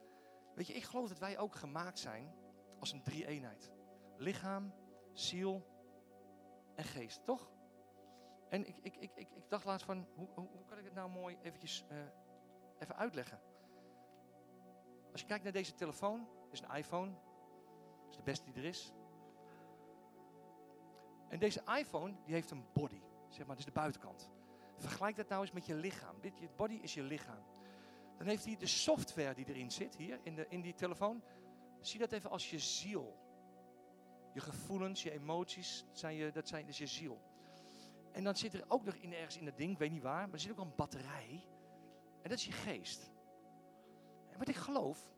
Weet je, ik geloof dat wij ook gemaakt zijn als een drie eenheid. Lichaam, ziel en geest, toch? En ik, ik, ik, ik, ik dacht laatst van, hoe, hoe, kan ik het nou mooi eventjes uh, even uitleggen? Als je kijkt naar deze telefoon, is een iPhone. Dat is de beste die er is. En deze iPhone, die heeft een body. Zeg maar, dat is de buitenkant. Vergelijk dat nou eens met je lichaam. Dit, je body is je lichaam. Dan heeft hij de software die erin zit, hier in, de, in die telefoon. Zie dat even als je ziel. Je gevoelens, je emoties, dat zijn, je, dat, zijn, dat is je ziel. En dan zit er ook nog in, ergens in dat ding, ik weet niet waar, maar er zit ook een batterij. En dat is je geest. En wat ik geloof,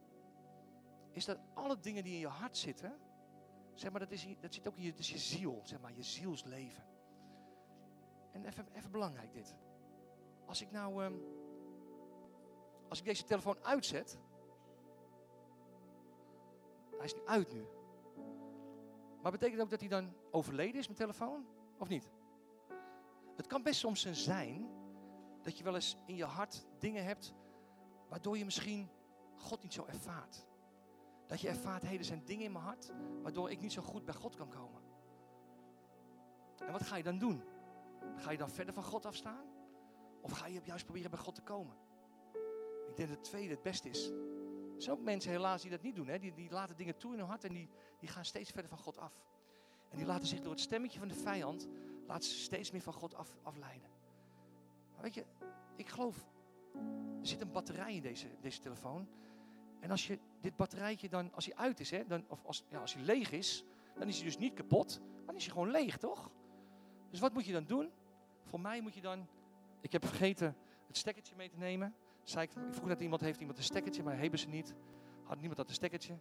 is dat alle dingen die in je hart zitten, zeg maar, dat, is, dat zit ook in je, dat je ziel, zeg maar, je zielsleven. En even, even belangrijk dit. Als ik nou, um, als ik deze telefoon uitzet, hij is uit nu. Maar betekent ook dat hij dan overleden is, mijn telefoon? Of niet? Het kan best soms zijn dat je wel eens in je hart dingen hebt waardoor je misschien God niet zo ervaart. Dat je ervaart, hé, hey, er zijn dingen in mijn hart waardoor ik niet zo goed bij God kan komen. En wat ga je dan doen? Ga je dan verder van God afstaan? Of ga je juist proberen bij God te komen? Ik denk dat het tweede het beste is. Er zijn ook mensen helaas die dat niet doen. Hè? Die, die laten dingen toe in hun hart en die, die gaan steeds verder van God af. En die laten zich door het stemmetje van de vijand, laten steeds meer van God af, afleiden. Maar weet je, ik geloof, er zit een batterij in deze, deze telefoon. En als je dit batterijtje dan, als hij uit is, hè, dan, of als, ja, als hij leeg is, dan is hij dus niet kapot, dan is hij gewoon leeg, toch? Dus wat moet je dan doen? Voor mij moet je dan, ik heb vergeten het stekkertje mee te nemen. Zei ik, vroeg net iemand, heeft iemand een stekkertje, maar hebben ze niet. Had niemand dat een stekkertje.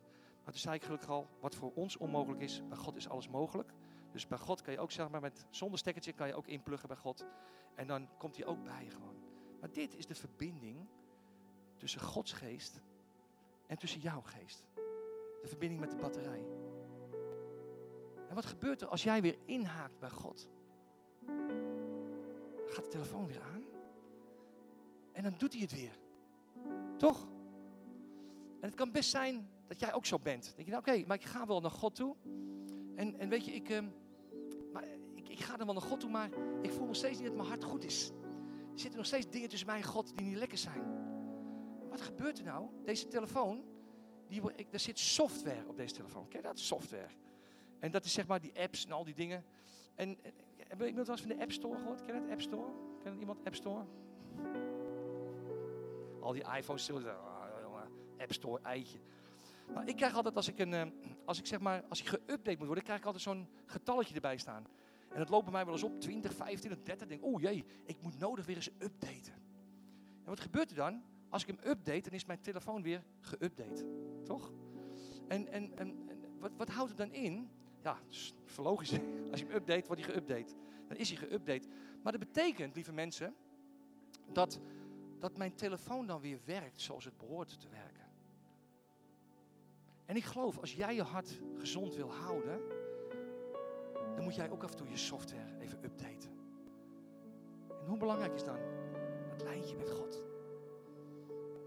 Maar toen zei ik gelukkig al, wat voor ons onmogelijk is, bij God is alles mogelijk. Dus bij God kan je ook, zeg maar, met, zonder stekkertje kan je ook inpluggen bij God. En dan komt hij ook bij gewoon. Maar dit is de verbinding tussen Gods geest en tussen jouw geest. De verbinding met de batterij. En wat gebeurt er als jij weer inhaakt bij God? Gaat de telefoon weer aan? En dan doet hij het weer. Toch? En het kan best zijn dat jij ook zo bent. denk je, nou oké, maar ik ga wel naar God toe. En, en weet je, ik, uh, maar ik, ik ga dan wel naar God toe, maar ik voel nog steeds niet dat mijn hart goed is. Er zitten nog steeds dingen tussen mij en God die niet lekker zijn. Wat gebeurt er nou? Deze telefoon, die, er zit software op deze telefoon. Ken je dat? Software. En dat is zeg maar die apps en al die dingen. En, en heb je iemand wel eens van de App Store gehoord? Ken je dat? App Store? Ken iemand App Store? Al die iPhones. Oh, App Store, eitje. Maar ik krijg altijd als ik, een, eh, als ik zeg maar, als ik geüpdate moet worden, krijg ik altijd zo'n getalletje erbij staan. En dat loopt bij mij wel eens op, 20, 25, 30. denk oeh jee, ik moet nodig weer eens updaten. En wat gebeurt er dan? Als ik hem update, dan is mijn telefoon weer geüpdate. Toch? En, en, en, wat, wat houdt het dan in? Ja, is logisch. Als je hem update, wordt hij geüpdate. Dan is hij geüpdate. Maar dat betekent, lieve mensen, dat, dat mijn telefoon dan weer werkt zoals het behoort te werken. En ik geloof, als jij je hart gezond wil houden, dan moet jij ook af en toe je software even updaten. En hoe belangrijk is dan het lijntje met God?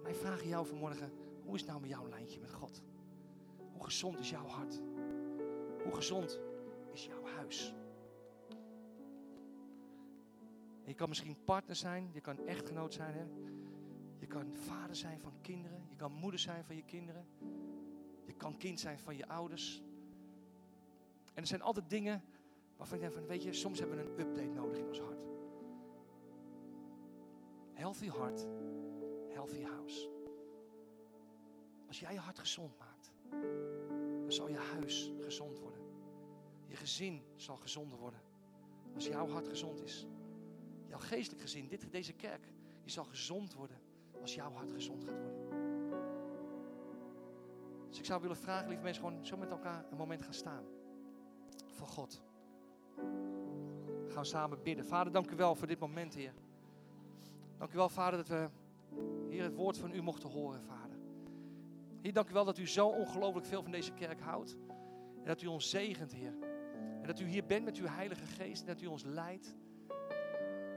Wij vragen jou vanmorgen, hoe is nou met jouw lijntje met God? Hoe gezond is jouw hart? Hoe gezond is jouw huis? je kan misschien partner zijn, je kan echtgenoot zijn, hè? je kan vader zijn van kinderen, je kan moeder zijn van je kinderen. Je kan kind zijn van je ouders. En er zijn altijd dingen waarvan je denkt van, weet je, soms hebben we een update nodig in ons hart. Healthy heart, healthy house. Als jij je hart gezond maakt, dan zal je huis gezond worden. Je gezin zal gezonder worden. Als jouw hart gezond is. Jouw geestelijk gezin, dit, deze kerk, die zal gezond worden als jouw hart gezond gaat worden. Dus ik zou willen vragen, lieve mensen, gewoon zo met elkaar een moment gaan staan. Voor God. We samen bidden. Vader, dank u wel voor dit moment, Heer. Dank u wel, Vader, dat we hier het woord van u mochten horen, Vader. Heer, dank u wel dat u zo ongelooflijk veel van deze kerk houdt. En dat u ons zegent, Heer. En dat u hier bent met uw Heilige Geest. En dat u ons leidt.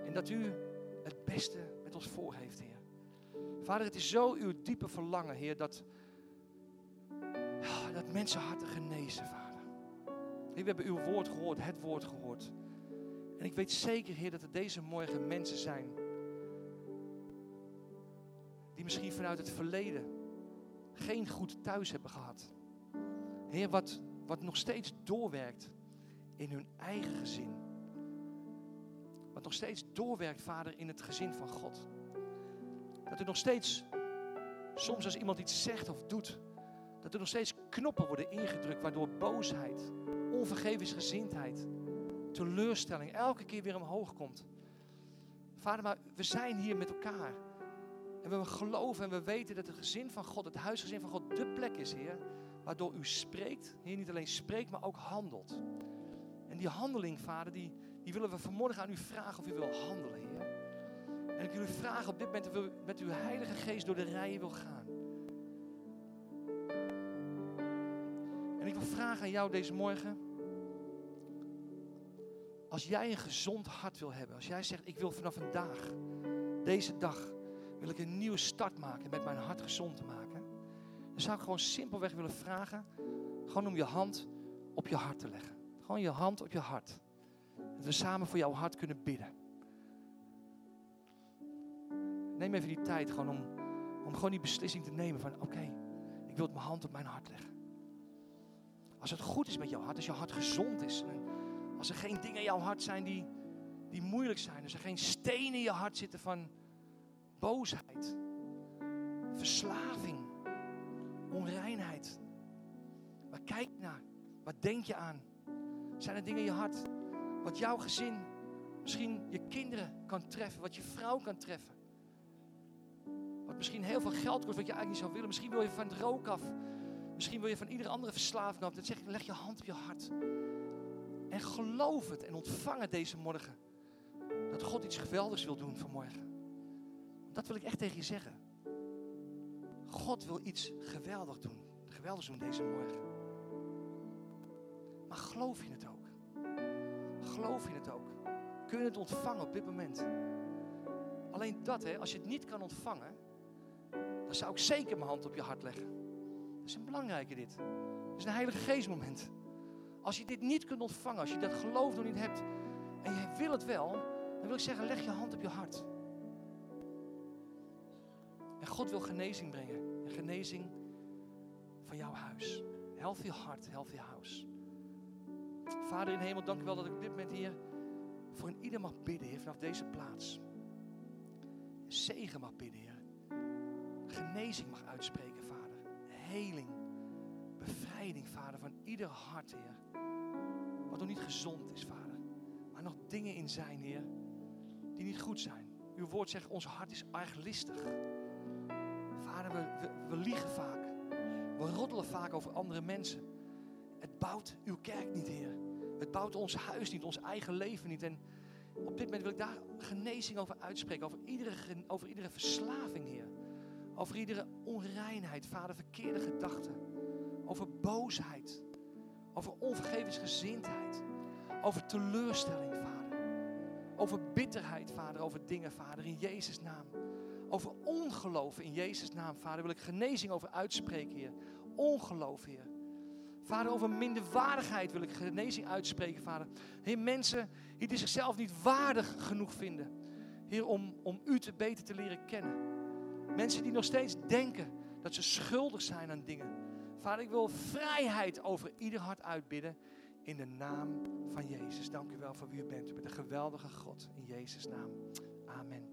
En dat u het beste met ons voor heeft, Heer. Vader, het is zo uw diepe verlangen, Heer, dat, dat mensen harten genezen, Vader. Heer, we hebben uw woord gehoord, het woord gehoord. En ik weet zeker, Heer, dat er deze morgen mensen zijn die misschien vanuit het verleden geen goed thuis hebben gehad. Heer, wat, wat nog steeds doorwerkt in hun eigen gezin. Wat nog steeds doorwerkt, Vader, in het gezin van God. Dat er nog steeds, soms als iemand iets zegt of doet, dat er nog steeds knoppen worden ingedrukt waardoor boosheid, onvergevingsgezindheid, teleurstelling elke keer weer omhoog komt. Vader, maar we zijn hier met elkaar. En we geloven en we weten dat het gezin van God, het huisgezin van God, de plek is, Heer. Waardoor u spreekt. Heer, niet alleen spreekt, maar ook handelt. En die handeling, Vader, die, die willen we vanmorgen aan u vragen of u wil handelen, Heer. En ik wil u vragen op dit moment of u met uw Heilige Geest door de rijen wil gaan. En ik wil vragen aan jou deze morgen. Als jij een gezond hart wil hebben, als jij zegt, ik wil vanaf vandaag, deze dag, wil ik een nieuwe start maken met mijn hart gezond te maken. Dan zou ik gewoon simpelweg willen vragen, gewoon om je hand op je hart te leggen. Gewoon je hand op je hart. Dat we samen voor jouw hart kunnen bidden. Neem even die tijd gewoon om, om gewoon die beslissing te nemen van oké, ik wil mijn hand op mijn hart leggen. Als het goed is met jouw hart, als jouw hart gezond is. Als er geen dingen in jouw hart zijn die, die moeilijk zijn. Als er geen stenen in je hart zitten van boosheid, verslaving, onreinheid. Waar kijk naar? Wat denk je aan? Zijn er dingen in je hart wat jouw gezin, misschien je kinderen kan treffen, wat je vrouw kan treffen? Wat misschien heel veel geld kost wat je eigenlijk niet zou willen. Misschien wil je van het rook af. Misschien wil je van iedere andere verslaving af. Dan zeg ik, leg je hand op je hart. En geloof het en ontvang het deze morgen. Dat God iets geweldigs wil doen vanmorgen. Dat wil ik echt tegen je zeggen. God wil iets geweldig doen. Geweldig doen deze morgen. Maar geloof je het ook? Geloof je het ook? Kun je het ontvangen op dit moment? Alleen dat, hè, als je het niet kan ontvangen, dan zou ik zeker mijn hand op je hart leggen. Dat is een belangrijke dit. Dat is een heilige geestmoment. Als je dit niet kunt ontvangen, als je dat geloof nog niet hebt en je wil het wel, dan wil ik zeggen, leg je hand op je hart. En God wil genezing brengen. Genezing van jouw huis. Healthy heart, healthy house. Vader in hemel, dank u wel dat ik op dit moment hier voor een ieder mag bidden, Heer, vanaf deze plaats. Zegen mag bidden, Heer. Genezing mag uitspreken, Vader. Heling, bevrijding, Vader, van ieder hart, Heer. Wat nog niet gezond is, Vader. Maar nog dingen in zijn, Heer, die niet goed zijn. Uw woord zegt, ons hart is erg listig. Vader, we, we, liegen vaak. We roddelen vaak over andere mensen. Het bouwt uw kerk niet, Heer. Het bouwt ons huis niet, ons eigen leven niet. En op dit moment wil ik daar genezing over uitspreken. Over iedere, over iedere verslaving, Heer. Over iedere onreinheid, Vader, verkeerde gedachten. Over boosheid. Over onvergevensgezindheid. Over teleurstelling, Vader. Over bitterheid, Vader. Over dingen, Vader, in Jezus' naam. Over ongeloof in Jezus' naam, Vader, wil ik genezing over uitspreken, Heer. Ongeloof, Heer. Vader, over minderwaardigheid wil ik genezing uitspreken, Vader. Heer, mensen die zichzelf niet waardig genoeg vinden. Heer, om, om U te beter te leren kennen. Mensen die nog steeds denken dat ze schuldig zijn aan dingen. Vader, ik wil vrijheid over ieder hart uitbidden. In de naam van Jezus. Dank u wel voor wie u bent. U bent een geweldige God. In Jezus' naam. Amen.